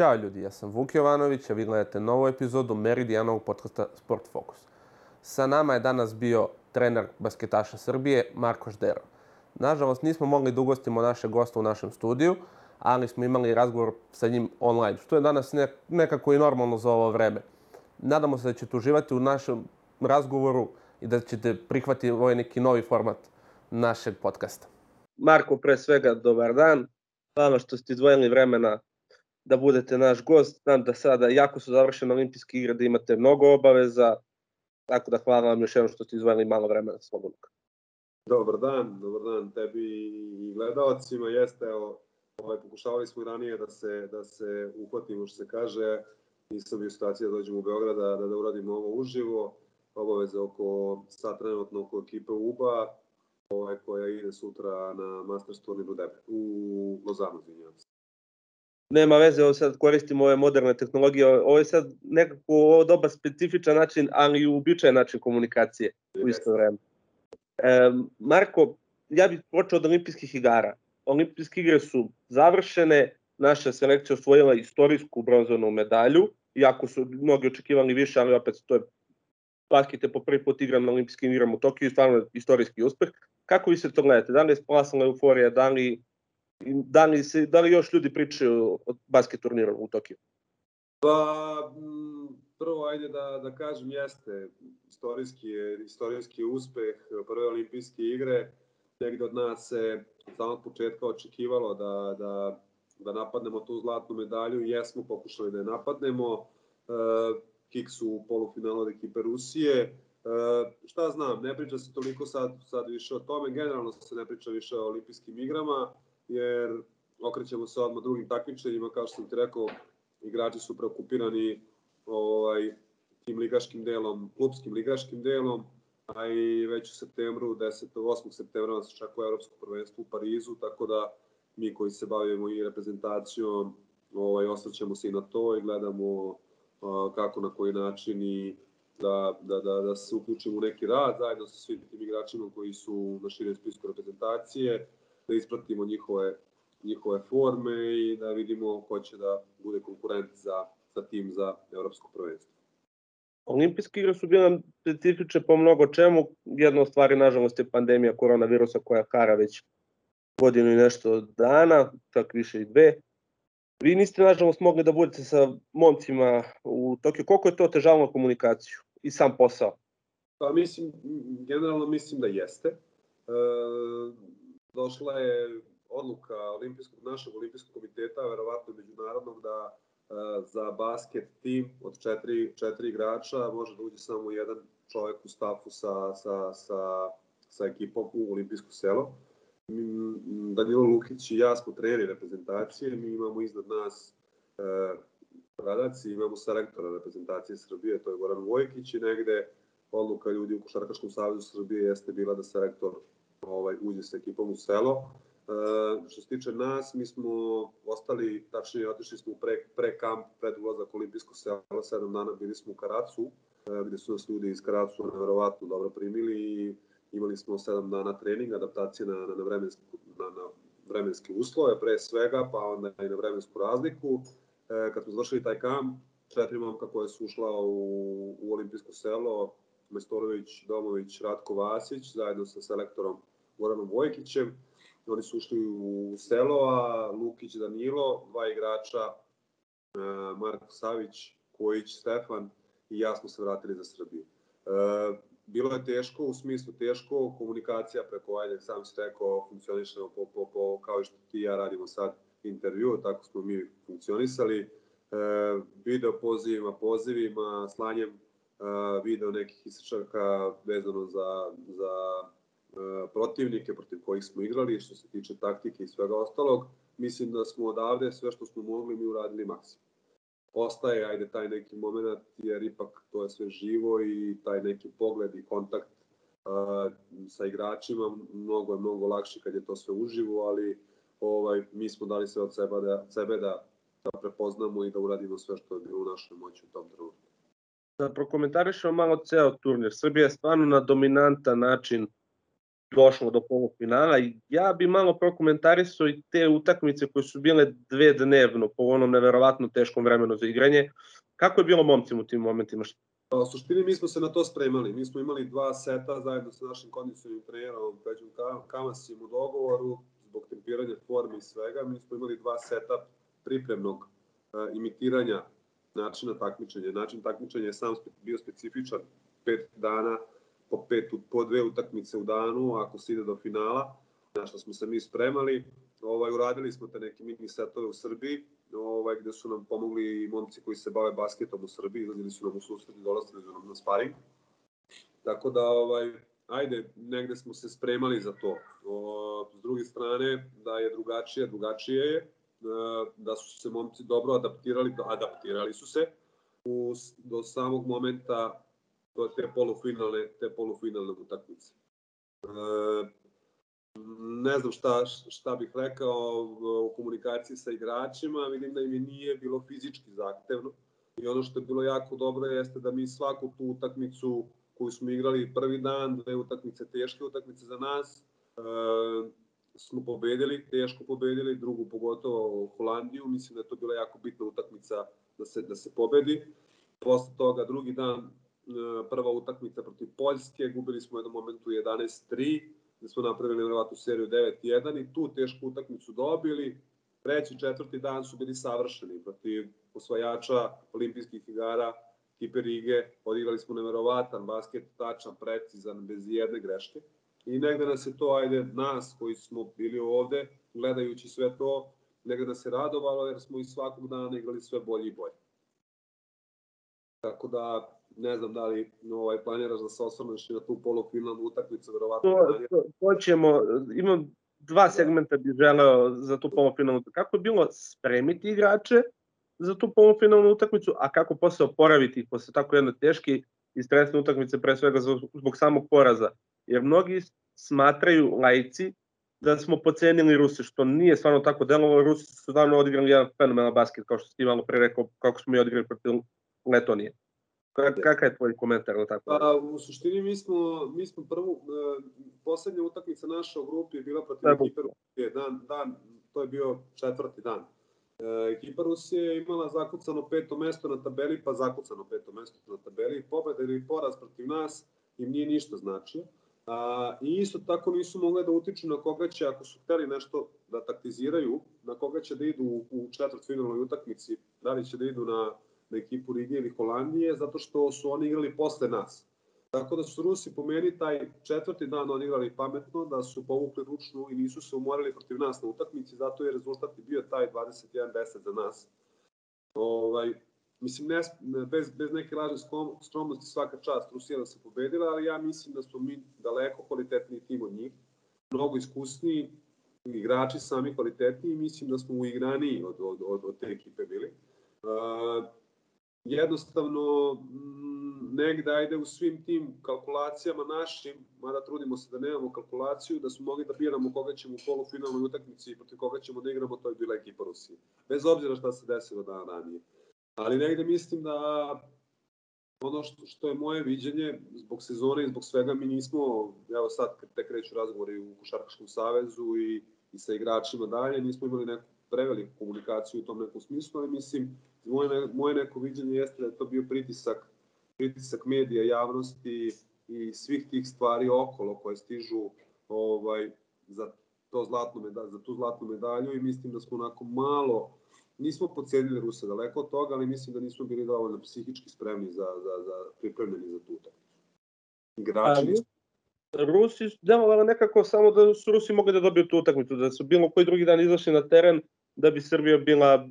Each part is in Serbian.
Ćao ljudi, ja sam Vuk Jovanović, a vi gledate novu epizodu Meridianovog podcasta Sport Focus. Sa nama je danas bio trener basketaša Srbije, Marko Ždero. Nažalost, nismo mogli da ugostimo naše gosta u našem studiju, ali smo imali razgovor sa njim online, što je danas nekako i normalno za ovo vreme. Nadamo se da ćete uživati u našem razgovoru i da ćete prihvatiti ovaj neki novi format našeg podcasta. Marko, pre svega, dobar dan. Hvala što ste izdvojili vremena da budete naš gost. Znam da sada, jako su završene olimpijske igre, da imate mnogo obaveza, tako da hvala vam još jednom što ste izdvojili malo vremena slobodnog. Dobar dan, dobar dan tebi i gledalcima. Jeste, evo, ovaj, pokušavali smo ranije da se, da se uhvatimo, što se kaže, nisam bio situacija da dođemo u Beograd da, da, uradimo ovo uživo, obaveze oko, sad trenutno oko ekipe UBA, ovaj, koja ide sutra na Masters turnir u, u Lozanu, izvinjavam se nema veze, ovo sad koristimo ove moderne tehnologije, ovo je sad nekako ovo doba specifičan način, ali i uobičajen način komunikacije u isto vreme. E, Marko, ja bih počeo od olimpijskih igara. Olimpijske igre su završene, naša selekcija osvojila istorijsku bronzanu medalju, iako su mnogi očekivali više, ali opet to je basket je po prvi put igram na olimpijskim igrama u Tokiju stvarno istorijski uspeh. Kako vi se to gledate? Da li je splasala euforija, da li Da li, se, da li još ljudi pričaju o basket turniru u Tokiju? Pa, prvo ajde da, da kažem jeste, istorijski, istorijski uspeh prve olimpijske igre, negde od nas se od početka očekivalo da, da, da napadnemo tu zlatnu medalju, jesmo pokušali da je napadnemo, e, Kik su u polufinalu od ekipe Rusije, e, šta znam, ne priča se toliko sad, sad više o tome, generalno se ne priča više o olimpijskim igrama, jer okrećemo se odmah drugim takmičenjima, kao što sam ti rekao, igrači su preokupirani ovaj, tim ligaškim delom, klubskim ligaškim delom, a i već u septembru, 10. 8. septembra nas očekuje Evropsko prvenstvo u Parizu, tako da mi koji se bavimo i reprezentacijom, ovaj, osvrćemo se i na to i gledamo kako, na koji način i da, da, da, da se uključimo u neki rad zajedno sa svim tim igračima koji su na širem spisku reprezentacije, da ispratimo njihove, njihove forme i da vidimo ko će da bude konkurent za, za tim za evropsko prvenstvo. Olimpijske igre su bile specifične po mnogo čemu. Jedna od stvari, nažalost, je pandemija koronavirusa koja kara već godinu i nešto dana, čak više i dve. Vi niste, nažalost, mogli da budete sa momcima u Tokiju. Koliko je to težavno komunikaciju i sam posao? Pa mislim, generalno mislim da jeste. E, došla je odluka olimpijskog, našeg olimpijskog komiteta, verovatno međunarodnog, da e, za basket tim od četiri, četiri igrača može da uđe samo jedan čovek u stafu sa, sa, sa, sa ekipom u olimpijsko selo. Danilo Lukić i ja smo treneri reprezentacije, mi imamo iznad nas e, radaci, imamo selektora reprezentacije Srbije, to je Goran Vojkić i negde odluka ljudi u Košarkaškom savezu Srbije jeste bila da selektor ovaj, uđe sa ekipom u selo. E, što se tiče nas, mi smo ostali, tačnije otišli smo pre, pre kamp, pred ulazak olimpijsko selo, sedam dana bili smo u Karacu, e, gde su nas ljudi iz Karacu nevjerovatno dobro primili i imali smo sedam dana treninga, adaptacije na, na, na, vremenski, na, na vremenske uslove pre svega, pa onda i na vremensku razliku. E, kad smo završili taj kamp, četiri momka koje su ušla u, u olimpijsko selo, Mestorović, Domović, Ratko Vasić, zajedno sa selektorom Goranom Vojkićem. Oni su ušli u selo, a Lukić, Danilo, dva igrača, e, Marko Savić, Kojić, Stefan i ja smo se vratili za Srbiju. E, bilo je teško, u smislu teško, komunikacija preko, ajde, sam si rekao, funkcionišemo po, po, po, kao što ti ja radimo sad intervju, tako smo mi funkcionisali. E, video pozivima, pozivima, slanjem video nekih isrčaka vezano za, za E, protivnike protiv kojih smo igrali, što se tiče taktike i svega ostalog, mislim da smo odavde sve što smo mogli mi uradili maksimum. Ostaje, ajde, taj neki moment, jer ipak to je sve živo i taj neki pogled i kontakt uh, sa igračima mnogo je mnogo lakše kad je to sve uživo, ali ovaj, mi smo dali sve od sebe da, sebe da, da prepoznamo i da uradimo sve što je bilo u našoj moći u tom trenutku. Da prokomentarišemo malo ceo turnir. Srbija je stvarno na dominantan način došlo do polufinala ja bi malo prokomentarisao i te utakmice koje su bile dve dnevno po onom neverovatno teškom vremenu za igranje. Kako je bilo momcima u tim momentima? U suštini mi smo se na to spremali. Mi smo imali dva seta zajedno sa našim kondicionim trenerom Peđom Kamasim u dogovoru zbog tempiranja forme i svega. Mi smo imali dva seta pripremnog uh, imitiranja načina takmičenja. Način takmičenja je sam bio specifičan, pet dana po, pet, po dve utakmice u danu, ako se ide do finala, na što smo se mi spremali. Ovaj, uradili smo te neke mini setove u Srbiji, ovaj, gde su nam pomogli momci koji se bave basketom u Srbiji, izlazili su nam u susret i dolazili su nam na sparing. Tako da, ovaj, ajde, negde smo se spremali za to. O, s druge strane, da je drugačije, drugačije je, e, da su se momci dobro adaptirali, adaptirali su se u, do samog momenta te polufinalne, te polufinalne utakmice. E, ne znam šta, šta bih rekao u komunikaciji sa igračima, vidim da im je nije bilo fizički zahtevno i ono što je bilo jako dobro jeste da mi svaku tu utakmicu koju smo igrali prvi dan, dve utakmice, teške utakmice za nas, e, smo pobedili, teško pobedili, drugu pogotovo Holandiju, mislim da je to bila jako bitna utakmica da se, da se pobedi. Posle toga drugi dan e, prva utakmica protiv Poljske, gubili smo u jednom momentu 11-3, gde smo napravili nevjerovatnu seriju 9-1 i tu tešku utakmicu dobili. Treći, četvrti dan su bili savršeni protiv osvajača olimpijskih igara, Kipe Rige. Odigrali smo nevjerovatan basket, tačan, precizan, bez jedne greške. I negde nas je to, ajde, nas koji smo bili ovde, gledajući sve to, negde nas je radovalo jer smo i svakog dana igrali sve bolje i bolje. Tako da, ne znam da li ovaj, planiraš da se osvrneš na tu polufinalnu utakmicu, verovatno. To, to, to ćemo, imam dva segmenta bih želeo za tu polufinalnu Kako je bilo spremiti igrače za tu polufinalnu utakmicu, a kako posle oporaviti ih posle tako jedne teške i stresne utakmice, pre svega zbog samog poraza. Jer mnogi smatraju lajci da smo pocenili Ruse, što nije stvarno tako delovalo. Rusi su stvarno odigrali jedan fenomenal basket, kao što ste malo pre rekao, kako smo i odigrali protiv Letonije. Kakav je tvoj komentar na tako? Pa, u suštini mi smo, mi smo prvu, uh, poslednja utakmica naša u grupi je bila protiv ekipe Rusije, dan, dan, to je bio četvrti dan. Uh, ekipa Rusije je imala zakucano peto mesto na tabeli, pa zakucano peto mesto na tabeli, pobeda ili poraz protiv nas im nije ništa značio. A, I isto tako nisu mogli da utiču na koga će, ako su hteli nešto da taktiziraju, na koga će da idu u, u četvrtfinalnoj utakmici, da li će da idu na na ekipu Rige ili Holandije, zato što su oni igrali posle nas. Tako da su Rusi po meni taj četvrti dan odigrali pametno, da su povukli ručnu i nisu se umorili protiv nas na utakmici, zato je rezultat bio taj 21-10 za nas. Ovaj, mislim, ne, bez, bez neke lažne skromnosti svaka čast Rusija da se pobedila, ali ja mislim da smo mi daleko kvalitetniji tim od njih, mnogo iskusniji, igrači sami kvalitetniji, mislim da smo uigraniji od, od, od, od te ekipe bili. Uh, jednostavno mm, negde ajde u svim tim kalkulacijama našim, mada trudimo se da nemamo kalkulaciju, da smo mogli da biramo koga ćemo u polufinalnoj utakmici i protiv koga ćemo da igramo, to je bila ekipa Rusije. Bez obzira šta se desilo dan ranije. Ali negde mislim da ono što, što je moje viđenje, zbog sezone i zbog svega, mi nismo, evo sad kad te kreću razgovori u Košarkaškom savezu i, i sa igračima dalje, nismo imali neku preveliku komunikaciju u tom nekom smislu, ali mislim, moje, moje neko viđenje jeste da je to bio pritisak, pritisak medija, javnosti i svih tih stvari okolo koje stižu ovaj, za, to zlatno medalj, za tu zlatnu medalju i mislim da smo onako malo, nismo pocenili Ruse daleko od toga, ali mislim da nismo bili dovoljno psihički spremni za, za, za pripremljeni za tu utakmicu. Igrači Rusi delovalo nekako samo da su Rusi mogli da dobiju tu utakmicu, da su bilo koji drugi dan izašli na teren, da bi Srbija bila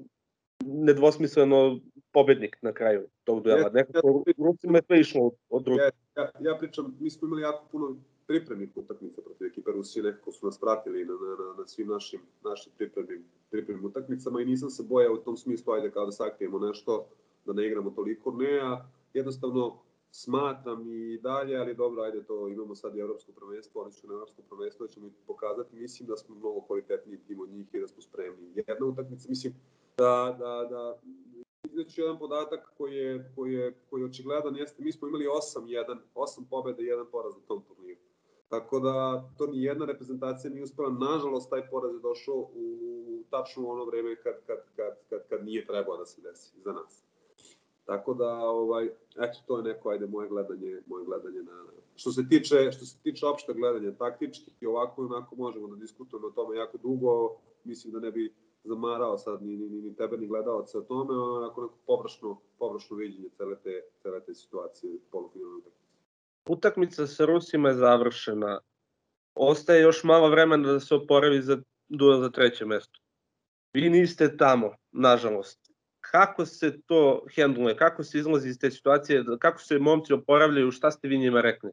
nedvosmisleno pobednik na kraju tog duela. Nekako Rusima je sve išlo od drugih. Ja, ja pričam, mi smo imali jako puno pripremnih utakmica protiv ekipe Rusije, nekako su nas pratili na, na, na svim našim, našim pripremnim, pripremnim utakmicama i nisam se bojao u tom smislu, ajde kao da sakrijemo nešto, da ne igramo toliko, ne, a jednostavno smatram i dalje, ali dobro, ajde to, imamo sad i evropsko prvenstvo, oni su na evropsko prvenstvo, da ćemo i pokazati, mislim da smo mnogo kvalitetniji tim od njih i da smo spremni. Jedna utakmica, mislim, da, da, da izneću jedan podatak koji je, koji je, koji je očigledan, jeste, mi smo imali 8-1, 8 pobjeda i 1 poraz na tom turniru. Tako da to ni jedna reprezentacija nije uspela. Nažalost, taj poraz je došao u tačno ono vreme kad, kad, kad, kad, kad nije trebao da se desi za nas. Tako da, ovaj, eto, to je neko, ajde, moje gledanje, moje gledanje na... Što se tiče, što se tiče opšte gledanja taktički, i ovako onako možemo da diskutujemo o tome jako dugo, mislim da ne bi zamarao sad ni, ni, ni tebe ni gledalce o tome, onako neko površno, površno viđenje cele te, cele te situacije polufinalne utakmice. Utakmica sa Rusima je završena. Ostaje još malo vremena da se oporavi za duel za treće mesto. Vi niste tamo, nažalost. Kako se to hendluje? Kako se izlazi iz te situacije? Kako se momci oporavljaju? Šta ste vi njima rekli?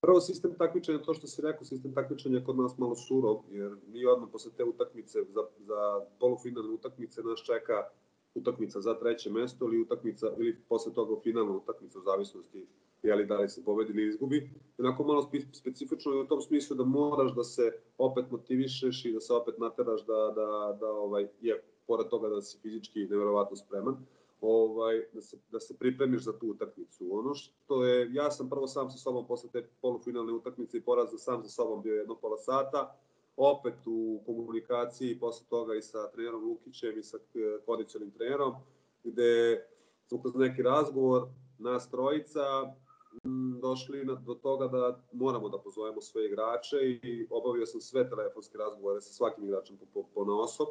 Prvo, sistem takmičenja, to što si rekao, sistem takmičenja kod nas malo surov, jer mi odmah posle te utakmice, za, za polufinalne utakmice nas čeka utakmica za treće mesto ili utakmica, ili posle toga finalna utakmica u zavisnosti jeli, da li se pobedi ili izgubi. Onako malo specifično je u tom smislu da moraš da se opet motivišeš i da se opet nateraš da, da, da ovaj, je pored toga da si fizički neverovatno spreman, ovaj, da, se, da se pripremiš za tu utakmicu. Ono što je, ja sam prvo sam sa sobom posle te polufinalne utakmice i poraza sam sa sobom bio jedno pola sata, opet u komunikaciji posle toga i sa trenerom Lukićem i sa eh, kondicionim trenerom, gde smo kroz neki razgovor, nas trojica, došli na, do toga da moramo da pozovemo sve igrače i obavio sam sve telefonske razgovore sa svakim igračem po, po, po na osob.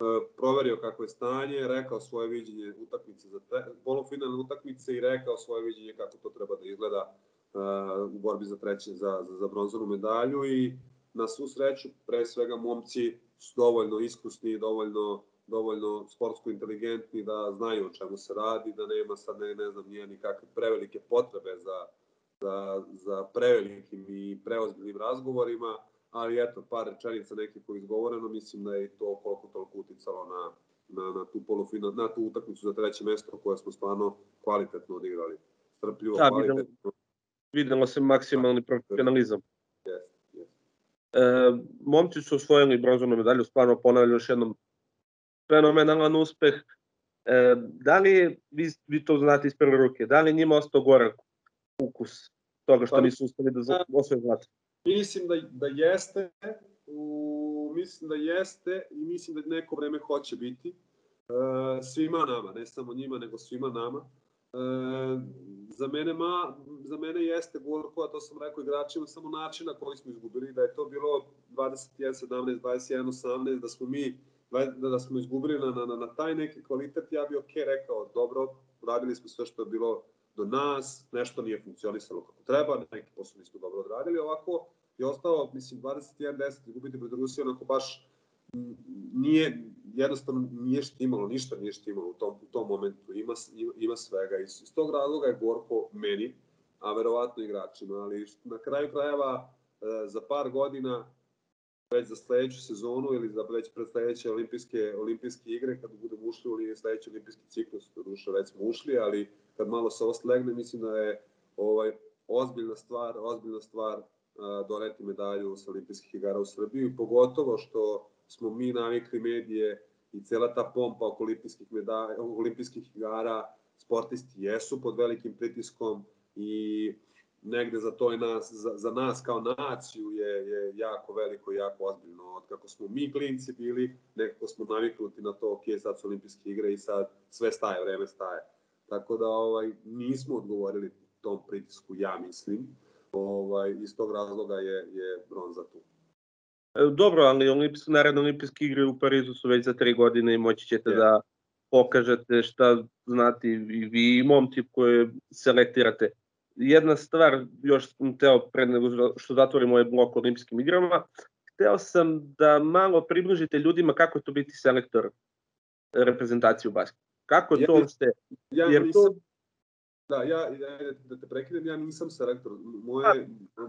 E, proverio kako je stanje, rekao svoje viđenje utakmice za te, polufinalne utakmice i rekao svoje viđenje kako to treba da izgleda uh, u borbi za treće, za, za, za bronzanu medalju i na svu sreću, pre svega momci su dovoljno iskusni, dovoljno dovoljno sportsko inteligentni da znaju o čemu se radi, da nema sad ne, ne znam nije nikakve prevelike potrebe za, za, za prevelikim i preozbiljnim razgovorima, ali eto, par rečenica nekih koji izgovoreno, mislim da je to koliko toliko uticalo na, na, na tu polufina, na tu utakmicu za treće mesto koje smo stvarno kvalitetno odigrali. Strpljivo, da, kvalitetno. Videlo, videlo se maksimalni profesionalizam. Yes, yes. E, momci su osvojili bronzanu medalju, stvarno ponavljam još jednom fenomenalan uspeh. E, da li, vi, vi to znate iz prve ruke, da li njima ostao gorak ukus toga što pa, nisu uspeli da osvoje zlato? Mislim da, da jeste, u, mislim da jeste i mislim da neko vreme hoće biti. E, svima nama, ne samo njima, nego svima nama. E, za mene ma, za mene jeste gorko, a to sam rekao igračima, samo načina koji smo izgubili, da je to bilo 21 17 21 18, da smo mi da, da smo izgubili na, na, na taj neki kvalitet, ja bih ok rekao, dobro, radili smo sve što je bilo do nas, nešto nije funkcionisalo kako treba, neki posao nismo dobro odradili, ovako je ostao, mislim, 21-10, izgubiti pred Rusiju, onako baš nije, jednostavno nije štimalo, ništa nije štimalo u tom, u tom momentu, ima, ima, svega. Iz, iz tog razloga je Gorko meni, a verovatno igračima, ali na kraju krajeva e, za par godina već za sledeću sezonu ili za već pred sledeće olimpijske, olimpijske igre, kad budemo ušli u sledeći olimpijski ciklus, duše već smo ušli, ali kad malo se oslegne, mislim da je ovaj, ozbiljna stvar, ozbiljna stvar a, doneti medalju sa olimpijskih igara u Srbiju, pogotovo što smo mi navikli medije i cela ta pompa oko olimpijskih, medalja, olimpijskih igara, sportisti jesu pod velikim pritiskom i negde za to je nas, za, za nas kao naciju je, je jako veliko i jako ozbiljno. Od kako smo mi klinci bili, nekako smo naviknuti na to, ok, sad su olimpijske igre i sad sve staje, vreme staje. Tako da ovaj, nismo odgovorili tom pritisku, ja mislim. Ovaj, iz tog razloga je, je bronza tu. E, dobro, ali olimpijske, naredne olimpijske igre u Parizu su već za tri godine i moći ćete yeah. da pokažete šta znate i vi i momci koje selektirate jedna stvar, još sam teo pre nego što zatvorim ovaj blok o olimpijskim igrama, hteo sam da malo približite ljudima kako je to biti selektor reprezentacije u basketu. Kako ja, to uopšte? Ja, jer nisam, to... Da, ja, ja, da te prekidem, ja nisam selektor. Moje, A...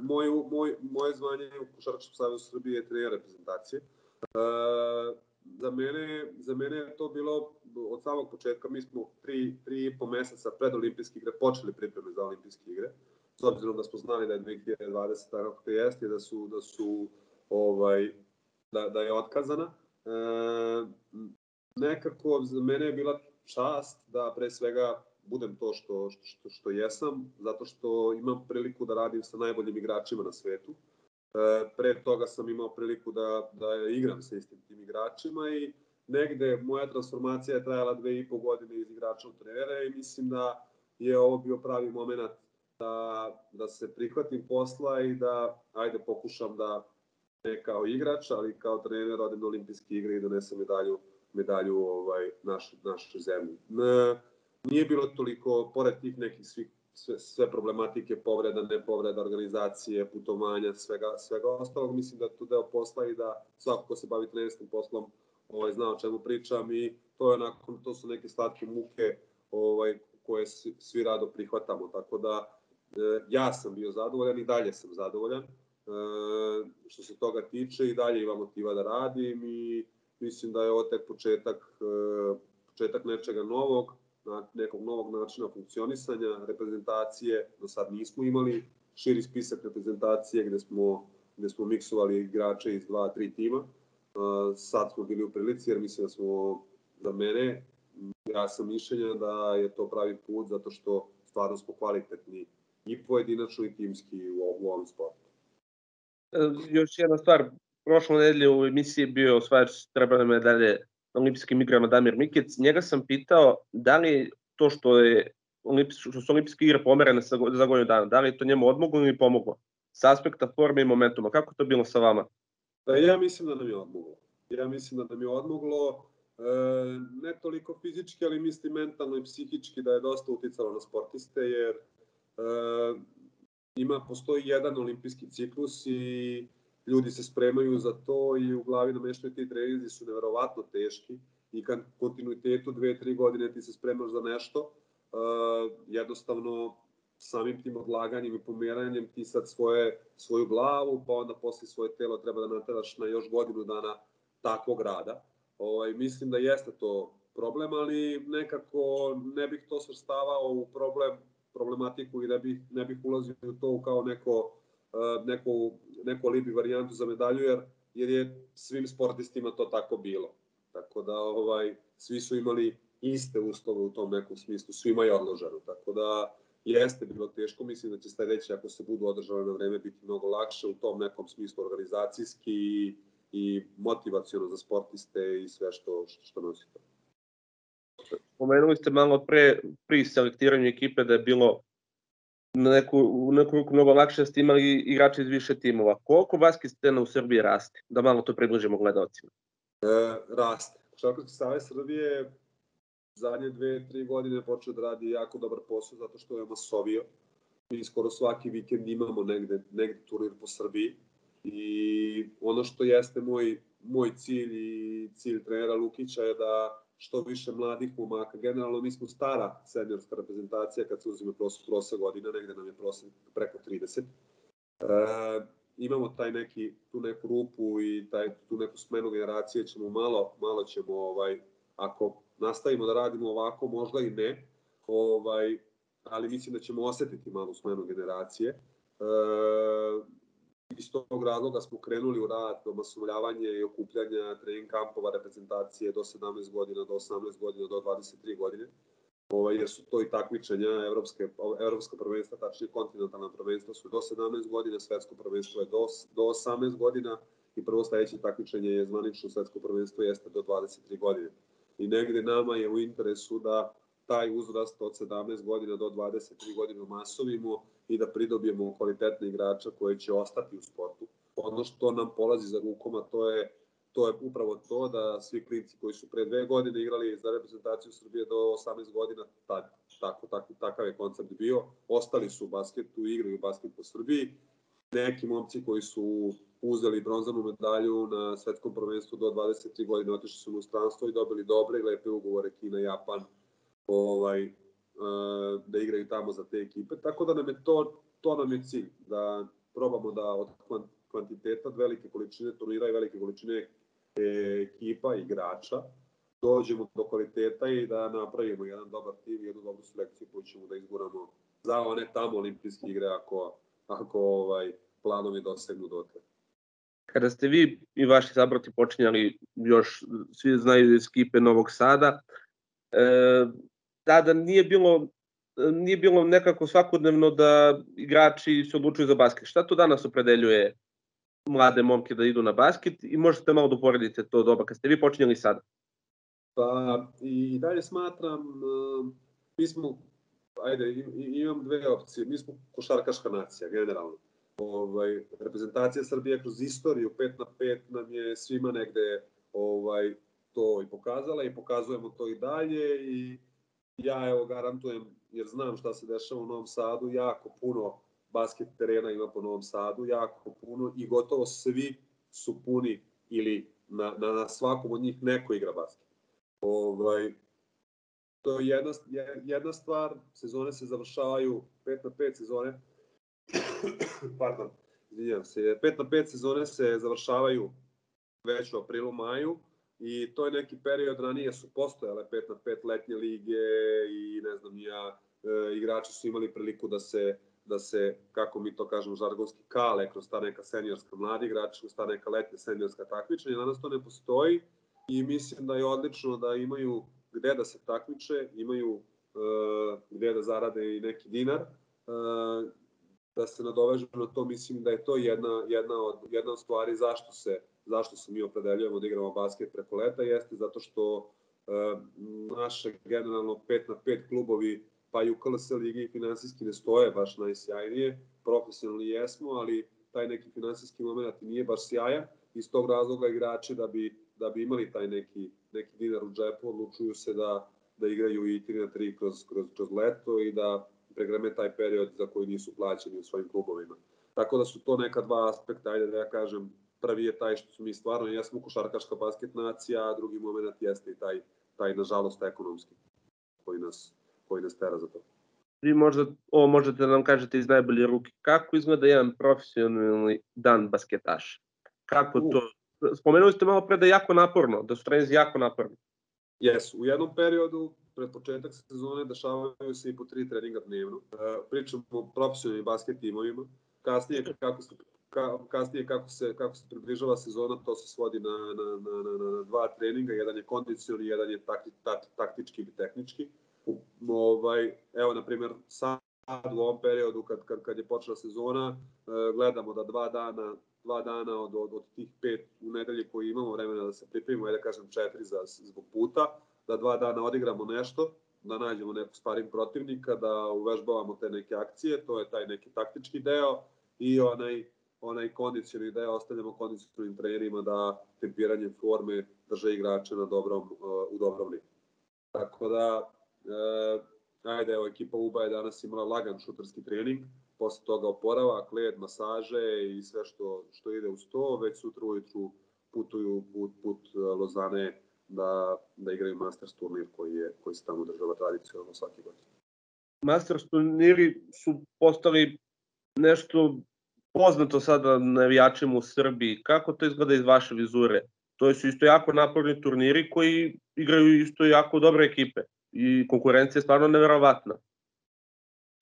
moje, moje, moje zvanje u Košarkaškom savezu Srbije je trener reprezentacije. Uh, za mene, za mene je to bilo od samog početka, mi smo tri, tri i po meseca pred olimpijske igre počeli pripreme za olimpijske igre, s obzirom da smo znali da je 2020 tako to jeste, da su, da su ovaj, da, da je otkazana. E, nekako za mene je bila čast da pre svega budem to što, što, što jesam, zato što imam priliku da radim sa najboljim igračima na svetu pre toga sam imao priliku da, da igram sa istim tim igračima i negde moja transformacija je trajala dve i po godine iz igrača u trenera i mislim da je ovo bio pravi moment da, da se prihvatim posla i da ajde pokušam da ne kao igrač, ali kao trener odem na olimpijske igre i donesem medalju, medalju ovaj, naš, našoj zemlji. Ne, nije bilo toliko, pored tih nekih svih sve, sve problematike, povreda, ne povreda, organizacije, putovanja, svega, svega ostalog, mislim da je to deo posla i da svako ko se bavi trenerskim poslom ovaj, zna o čemu pričam i to, je onako, to su neke slatke muke ovaj, koje svi, svi rado prihvatamo, tako da e, ja sam bio zadovoljan i dalje sam zadovoljan. E, što se toga tiče i dalje imam motiva da radim i mislim da je ovo tek početak, e, početak nečega novog nekog novog načina funkcionisanja, reprezentacije, do sad nismo imali širi spisak reprezentacije gde smo, gde smo miksovali igrače iz dva, tri tima. Sad smo bili u prilici jer mislim da smo za mene, ja sam mišljenja da je to pravi put zato što stvarno smo kvalitetni i pojedinačno i timski u, ovom sportu. E, još jedna stvar, prošle nedelje u emisiji bio osvajač trebane medalje olimpijskim igrama Damir Mikec, njega sam pitao da li to što je što su olimpijske igre pomerene za godinu dana, da li je to njemu odmoglo ili pomoglo? S aspekta forme i momentuma, kako to bilo sa vama? Da, ja mislim da nam je odmoglo. Ja mislim da nam je odmoglo, e, ne toliko fizički, ali mislim mentalno i psihički da je dosta uticalo na sportiste, jer e, ima, postoji jedan olimpijski ciklus i ljudi se spremaju za to i u glavi nameštaju ti treninzi su neverovatno teški i kad kontinuitetu dve, tri godine ti se spremaš za nešto, uh, jednostavno samim tim odlaganjem i pomeranjem ti sad svoje, svoju glavu, pa onda posle svoje telo treba da nateraš na još godinu dana takvog rada. Ovaj, mislim da jeste to problem, ali nekako ne bih to svrstavao u problem, problematiku i ne bih, ne bih ulazio u to kao neko neku, neku alibi varijantu za medalju, jer, jer je svim sportistima to tako bilo. Tako da ovaj, svi su imali iste uslove u tom nekom smislu, svima je odloženo. Tako da jeste bilo teško, mislim da će sledeće, ako se budu održale na vreme, biti mnogo lakše u tom nekom smislu organizacijski i, i motivacijono za sportiste i sve što, što, što nosi to. Pomenuli ste malo pre, pri selektiranju ekipe da je bilo na neku, u neku ruku mnogo lakše ste imali igrače iz više timova. Koliko basket scena u Srbiji raste? Da malo to približimo gledalcima. E, raste. Košarkaški savez Srbije zadnje dve, tri godine počeo da radi jako dobar posao zato što je masovio. Mi skoro svaki vikend imamo negde, negde turnir po Srbiji i ono što jeste moj, moj cilj i cilj trenera Lukića je da što više mladih momaka. Generalno mi smo stara seniorska reprezentacija kad se uzime prosek, prosek godina, negde nam je prosek preko 30. E, imamo taj neki, tu neku rupu i taj, tu neku smenu generacije ćemo malo, malo ćemo, ovaj, ako nastavimo da radimo ovako, možda i ne, ovaj, ali mislim da ćemo osetiti malu smenu generacije. E, iz tog razloga smo krenuli u rad masovljavanje i okupljanja trening kampova reprezentacije do 17 godina, do 18 godina, do 23 godine. Ovaj, jer su to i takmičenja, evropske, evropska prvenstva, tačnije kontinentalna prvenstva su do 17 godina, svetsko prvenstvo je do, do 18 godina i prvo sledeće takmičenje je zvanično svetsko prvenstvo jeste do 23 godine. I negde nama je u interesu da taj uzrast od 17 godina do 23 godina masovimo i da pridobijemo kvalitetne igrača koji će ostati u sportu. Ono što nam polazi za rukoma to je to je upravo to da svi klinci koji su pre dve godine igrali za reprezentaciju Srbije do 18 godina, tak, tako, tako, takav je koncept bio, ostali su u basketu, igraju basket po Srbiji. Neki momci koji su uzeli bronzanu medalju na svetskom prvenstvu do 23 godine, otišli su u stranstvo i dobili dobre i lepe ugovore Kina, Japan, ovaj, da igraju tamo za te ekipe. Tako da nam je to, to nam je cilj, da probamo da od kvantiteta, od velike količine turnira i velike količine ekipa i igrača, dođemo do kvaliteta i da napravimo jedan dobar tim i jednu dobru selekciju koju ćemo da izguramo za one tamo olimpijske igre ako, ako ovaj, planovi dosegnu dotle. Kada ste vi i vaši sabrati počinjali još, svi znaju iz ekipe Novog Sada, e, tada nije bilo nije bilo nekako svakodnevno da igrači se odlučuju za basket. Šta to danas opredeljuje mlade momke da idu na basket i možete malo da uporedite to doba kad ste vi počinjali sada? Pa i dalje smatram, uh, mi smo, ajde, imam dve opcije, mi smo košarkaška nacija generalno. Ovaj, reprezentacija Srbije kroz istoriju 5 na 5 nam je svima negde ovaj, to i pokazala i pokazujemo to i dalje i ja evo garantujem, jer znam šta se dešava u Novom Sadu, jako puno basket terena ima po Novom Sadu, jako puno i gotovo svi su puni ili na, na, na svakom od njih neko igra basket. Ovaj, to je jedna, jedna stvar, sezone se završavaju 5 na 5 sezone, pardon, izvinjam se, 5 na 5 sezone se završavaju već u aprilu, maju, i to je neki period, ranije su postojale 5 na 5 letnje lige i ne znam ja, e, igrači su imali priliku da se da se, kako mi to kažemo žargonski, kale kroz ta neka seniorska mladi igrači, kroz ta neka letnja seniorska takmičenja. Danas to ne postoji i mislim da je odlično da imaju gde da se takmiče, imaju uh, gde da zarade i neki dinar. Uh, da se nadovežu na to, mislim da je to jedna, jedna, od, jedna od stvari zašto se, zašto se mi opredeljujemo da igramo basket preko leta, jeste zato što uh, naše generalno 5 na 5 klubovi pa i u KLS ligi finansijski ne stoje baš najsjajnije, profesionalni jesmo, ali taj neki finansijski moment nije baš sjajan, iz tog razloga igrači da bi, da bi imali taj neki, neki dinar u džepu, odlučuju se da, da igraju i 3 na 3 kroz, kroz, kroz leto i da pregreme taj period za koji nisu plaćeni u svojim klubovima. Tako da su to neka dva aspekta, ajde da ja kažem, prvi je taj što su mi stvarno, jesmo košarkaška basket nacija, a drugi moment jeste i taj, taj nažalost ekonomski koji nas, koji nas tera za to. Vi možda, ovo možete da nam kažete iz najbolje ruke. Kako izgleda jedan profesionalni dan basketaša? Kako to? Spomenuli ste malo pre da je jako naporno, da su trenizi jako naporni. Jesu. U jednom periodu, pred početak sezone, dešavaju se i po tri treninga dnevno. E, pričamo o profesionalnim basket timovima. Kasnije, kako se ka, kasnije kako se, kako se približava sezona, to se svodi na, na, na, na, na dva treninga, jedan je kondicioni, jedan je takti, taktički ili tehnički ovaj, evo, na primjer, sad u ovom periodu kad, kad, kad je počela sezona, e, gledamo da dva dana dva dana od, od, od tih pet u nedelji koji imamo vremena da se pripremimo, ajde da kažem četiri za, zbog puta, da dva dana odigramo nešto, da nađemo neku sparing protivnika, da uvežbavamo te neke akcije, to je taj neki taktički deo i onaj onaj kondicioni deo ostavljamo kondicionim trenerima da tempiranjem forme drže igrače na dobrom, uh, u dobrom nivu. Tako da E, ajde, evo, ekipa UBA je danas imala lagan šuterski trening, posle toga oporavak, led, masaže i sve što, što ide uz to, već sutra ujutru putuju put, put e, Lozane da, da igraju Masters turnir koji, je, koji se tamo država tradicionalno svaki godin. Masters turniri su postali nešto poznato sada navijačima u Srbiji. Kako to izgleda iz vaše vizure? To su isto jako naporni turniri koji igraju isto jako dobre ekipe i konkurencija je stvarno neverovatna.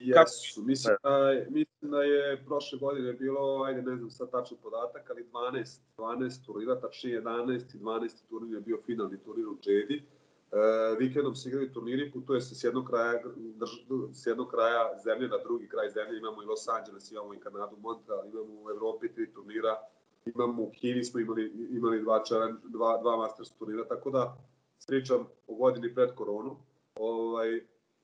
Jesu, mislim da, mislim da je prošle godine bilo, ajde ne znam sad tačan podatak, ali 12, 12 turnira, tačnije 11 i 12 turnir je bio finalni turnir u Džedi. E, vikendom se igrali turniri, putuje se s jednog kraja, drž, s jednog kraja zemlje na drugi kraj zemlje, imamo i Los Angeles, imamo i Kanadu, Montreal, imamo u Evropi tri turnira, imamo u Kini smo imali, imali dva, challenge, dva, dva Masters turnira, tako da pričam o godini pred koronu, Ovaj,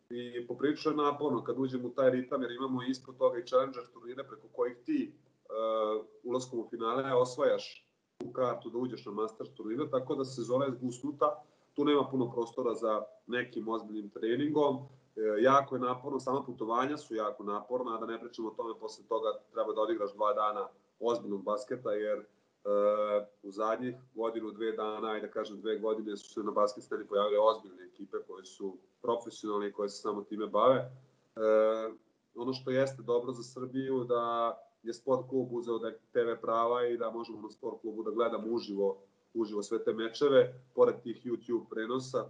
I poprilično je naporno kad uđemo u taj ritam, jer imamo ispod toga i Challenger turnire preko kojih ti uh, ulaskom u finale osvajaš tu kartu da uđeš na Master turnire, tako da sezona je zgusnuta, tu nema puno prostora za nekim ozbiljnim treningom, e, jako je naporno, sama putovanja su jako naporna, a da ne pričamo o tome, posle toga treba da odigraš dva dana ozbiljnog basketa, jer Uh, u zadnjih godinu, dve dana, ajde da kažem dve godine, su se na basket pojavile ozbiljne ekipe koje su profesionalne i koje se samo time bave. Uh, ono što jeste dobro za Srbiju da je sport klub uzeo da TV prava i da možemo na sport klubu da gledamo uživo, uživo sve te mečeve, pored tih YouTube prenosa.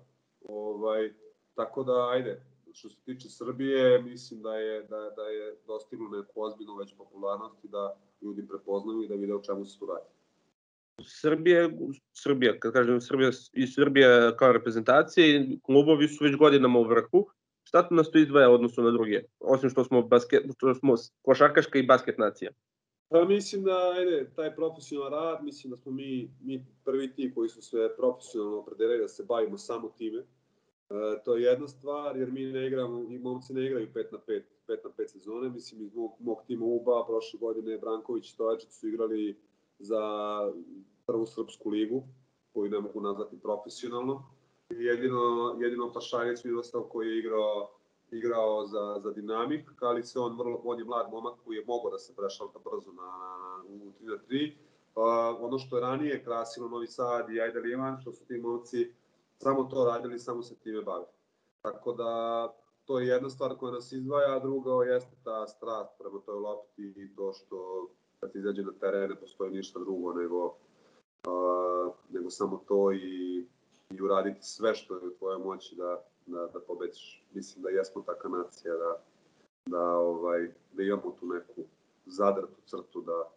Ovaj, tako da, ajde, što se tiče Srbije, mislim da je, da, da je dostiglo neku ozbiljnu već popularnost i da ljudi prepoznaju i da vide o čemu se tu radi. Srbije, Srbija, kad kažem Srbija i Srbija kao reprezentacija i klubovi su već godinama u vrhu. Šta to nas to izdvaja odnosu na druge? Osim što smo, basket, što smo košarkaška i basket nacija. Pa mislim da, ajde, taj profesionalan rad, mislim da smo mi, mi prvi ti koji su sve profesionalno opredelili da se bavimo samo time. E, to je jedna stvar, jer mi ne igramo, i momci ne igraju 5 na 5, 5 na 5 sezone. Mislim, iz mog, mog tima UBA prošle godine Branković i Stojačić su igrali za prvu srpsku ligu, koju ne mogu nazvati profesionalno. Jedino, jedino Pašarec Miroslav koji je igrao igrao za, za Dinamik, ali se on, vrlo, on je mlad momak koji je mogao da se prešalta brzo na, na, u 3 na 3. Uh, ono što je ranije krasilo Novi Sad i Ajde Liman, što su ti momci samo to radili, samo se time bavili. Tako da to je jedna stvar koja nas izdvaja, a druga jeste ta strast prema toj lopti i to što kad izađe na teren ne postoji ništa drugo nego, uh, nego samo to i, i uraditi sve što je u tvojoj moći da, da, da pobediš. Mislim da jesmo taka nacija da, da, ovaj, da imamo tu neku zadrtu crtu da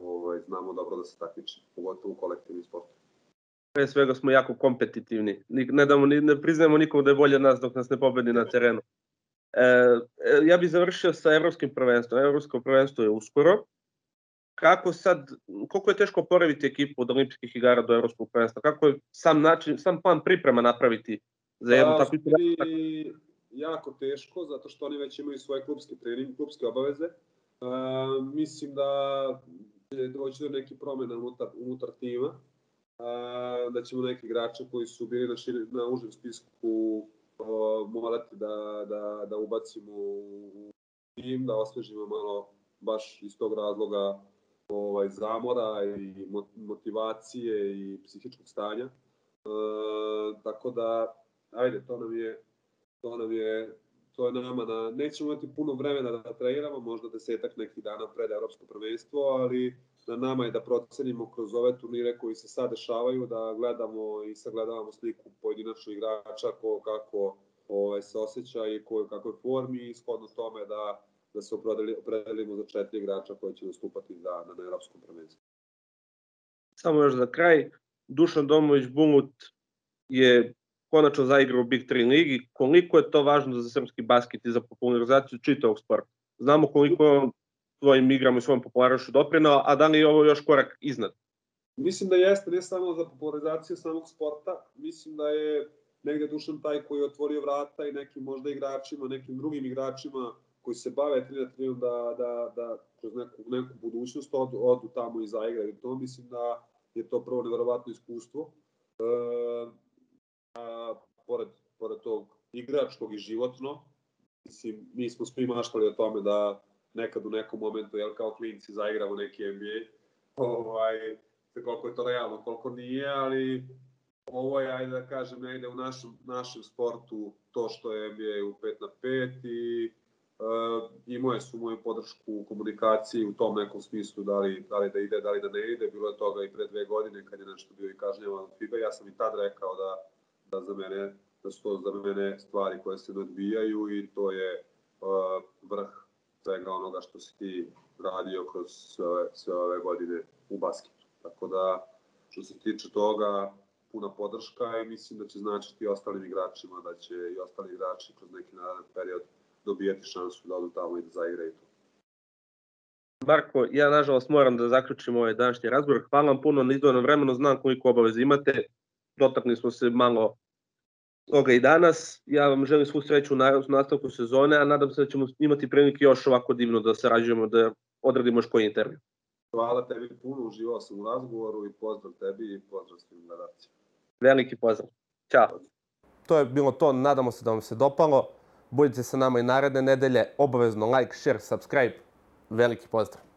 ovaj, znamo dobro da se takmičimo, pogotovo u kolektivnim sportu. Pre svega smo jako kompetitivni. Ne, damo, ne priznajemo nikom da je bolje od nas dok nas ne pobedi na terenu. E, e, ja bih završio sa evropskim prvenstvom. Evropsko prvenstvo je uskoro. Kako sad, koliko je teško oporaviti ekipu od olimpijskih igara do evropskog prvenstva? Kako je sam način, sam plan priprema napraviti za jednu pa, takvu jako teško, zato što oni već imaju svoje klubske trening, klubske obaveze. Uh, mislim da će doći do neke promene unutar, unutar tima, uh, da ćemo neki igrače koji su bili na, širi, na užem spisku uh, morati da, da, da ubacimo u tim, da osvežimo malo baš iz tog razloga ovaj, zamora i motivacije i psihičkog stanja. E, tako da ajde, to nam je, to nam je, to je nama na, nećemo imati puno vremena da treniramo, možda desetak nekih dana pred evropsko prvenstvo, ali na nama je da procenimo kroz ove turnire koji se sad dešavaju, da gledamo i sagledavamo sliku pojedinačnog igrača, ko, kako ovaj, se osjeća i ko, kakoj formi i shodno tome da, da se opredelimo za četiri igrača koji će nastupati da, na, na evropskom prvenstvu. Samo još za kraj, Dušan Domović Bumut je konačno zaigra u Big 3 ligi, koliko je to važno za srpski basket i za popularizaciju čitavog sporta. Znamo koliko je on svojim igrama i svojom popularnošću doprinao, a da li je ovo još korak iznad? Mislim da jeste, ne samo za popularizaciju samog sporta, mislim da je negde Dušan taj koji je otvorio vrata i nekim možda igračima, nekim drugim igračima koji se bave 3 na 3 da, da, da kroz neku, neku budućnost odu, odu tamo i zaigraju. To mislim da je to prvo neverovatno iskustvo. E, a, pored, pored tog igračkog i životno, mislim, mi smo svi maštali o tome da nekad u nekom momentu, jel, kao klinci zaigramo neki NBA, ovaj, koliko je to realno, koliko nije, ali ovo je, ajde da kažem, negde u našem, našem sportu to što je NBA u 5 na 5 i imao je su moju podršku u komunikaciji u tom nekom smislu da li, da li da ide, da li da ne ide. Bilo je toga i pre dve godine kad je nešto bio i kažnjavan od FIBA. Ja sam i tad rekao da da za mene da su to za mene stvari koje se odbijaju i to je uh, vrh svega onoga što si ti radio kroz sve sve ove godine u basketu. Tako da, što se tiče toga, puna podrška i mislim da će značiti i ostalim igračima, da će i ostali igrači kroz neki naredan period dobijati šansu da odu tamo i da zaigraju to. Marko, ja nažalost moram da zaključim ovaj današnji razgovor. Hvala vam puno na izdvojenom vremenu, znam koliko obaveze imate dotakli smo se malo toga i danas. Ja vam želim svu sreću u nastavku sezone, a nadam se da ćemo imati prilike još ovako divno da sarađujemo, da odradimo još koji intervju. Hvala tebi puno, uživao sam u razgovoru i pozdrav tebi i pozdrav svim gledacima. Veliki pozdrav. Ćao. To je bilo to, nadamo se da vam se dopalo. Budite sa nama i naredne nedelje, obavezno like, share, subscribe. Veliki pozdrav.